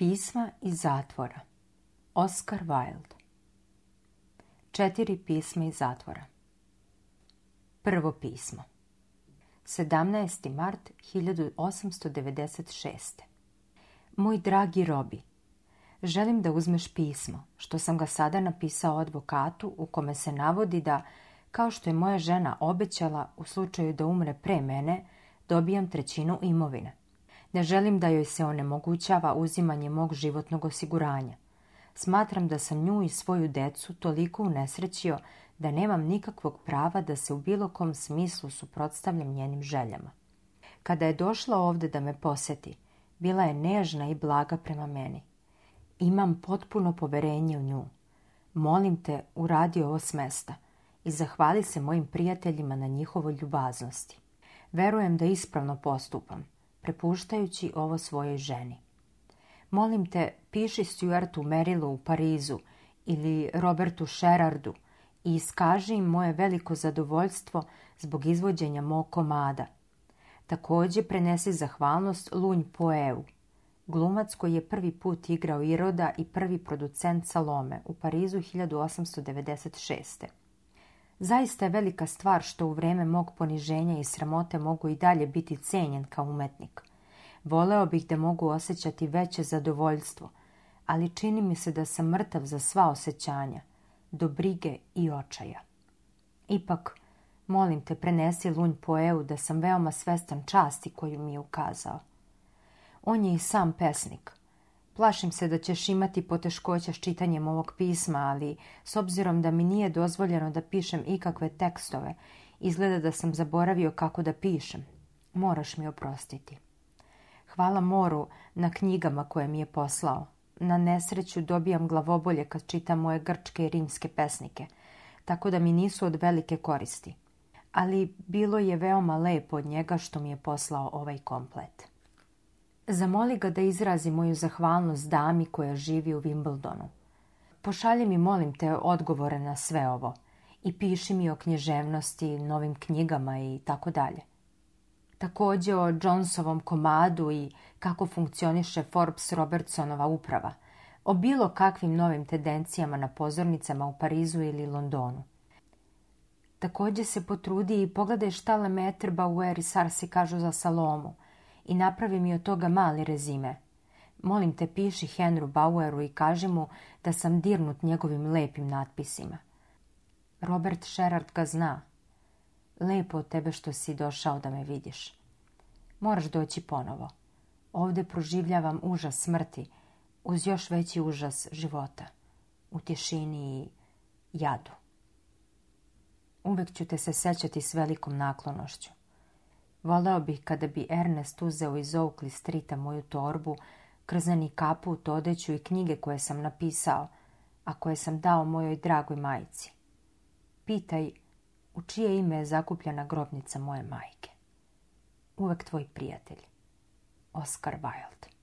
Pisma iz zatvora Oscar Wilde Četiri pisma iz zatvora Prvo pismo 17. mart 1896. Moj dragi Robi, želim da uzmeš pismo, što sam ga sada napisao advokatu u kome se navodi da, kao što je moja žena obećala u slučaju da umre pre mene, dobijam trećinu imovine. Ne želim da joj se onemogućava uzimanje mog životnog osiguranja. Smatram da sam nju i svoju decu toliko unesrećio da nemam nikakvog prava da se u bilo kom smislu suprotstavljam njenim željama. Kada je došla ovdje da me poseti, bila je nežna i blaga prema meni. Imam potpuno poverenje u nju. Molim te, uradi ovo s mesta i zahvali se mojim prijateljima na njihovoj ljubaznosti. Verujem da ispravno postupam prepuštajući ovo svojoj ženi. Molim te, piši Stuartu Merilu u Parizu ili Robertu Sherardu i iskaži im moje veliko zadovoljstvo zbog izvođenja mog komada. Također prenesi zahvalnost Lunj Poeu, glumac koji je prvi put igrao Iroda i prvi producent Salome u Parizu 1896. Zaista je velika stvar što u vrijeme mog poniženja i sramote mogu i dalje biti cijenjen kao umetnik. Voleo bih da mogu osjećati veće zadovoljstvo, ali čini mi se da sam mrtav za sva osjećanja, do brige i očaja. Ipak, molim te, prenesi lunj eu da sam veoma svestan časti koju mi je ukazao. On je i sam pesnik, Plašim se da ćeš imati poteškoća s čitanjem ovog pisma, ali s obzirom da mi nije dozvoljeno da pišem ikakve tekstove, izgleda da sam zaboravio kako da pišem. Moraš mi oprostiti. Hvala Moru na knjigama koje mi je poslao. Na nesreću dobijam glavobolje kad čitam moje grčke i rimske pesnike, tako da mi nisu od velike koristi. Ali bilo je veoma lepo od njega što mi je poslao ovaj komplet. Zamoli ga da izrazi moju zahvalnost dami koja živi u Wimbledonu. Pošalji mi, molim te, odgovore na sve ovo i piši mi o književnosti, novim knjigama i tako dalje. Također o Johnsovom komadu i kako funkcioniše Forbes Robertsonova uprava, o bilo kakvim novim tendencijama na pozornicama u Parizu ili Londonu. Također se potrudi i pogledaj šta Lemaitre, Bauer i Sarsi kažu za Salomu, i napravi mi od toga mali rezime. Molim te piši Henru Baueru i kaži mu da sam dirnut njegovim lepim natpisima. Robert Sherard ga zna. Lepo od tebe što si došao da me vidiš. Moraš doći ponovo. Ovdje proživljavam užas smrti, uz još veći užas života, u tišini i jadu. Uvijek ću te se sećati s velikom naklonošću. Voleo bih kada bi Ernest uzeo iz Oakley Streeta moju torbu, krzani kaput, odeću i knjige koje sam napisao, a koje sam dao mojoj dragoj majici. Pitaj u čije ime je zakupljena grobnica moje majke. Uvek tvoj prijatelj, Oscar Wilde.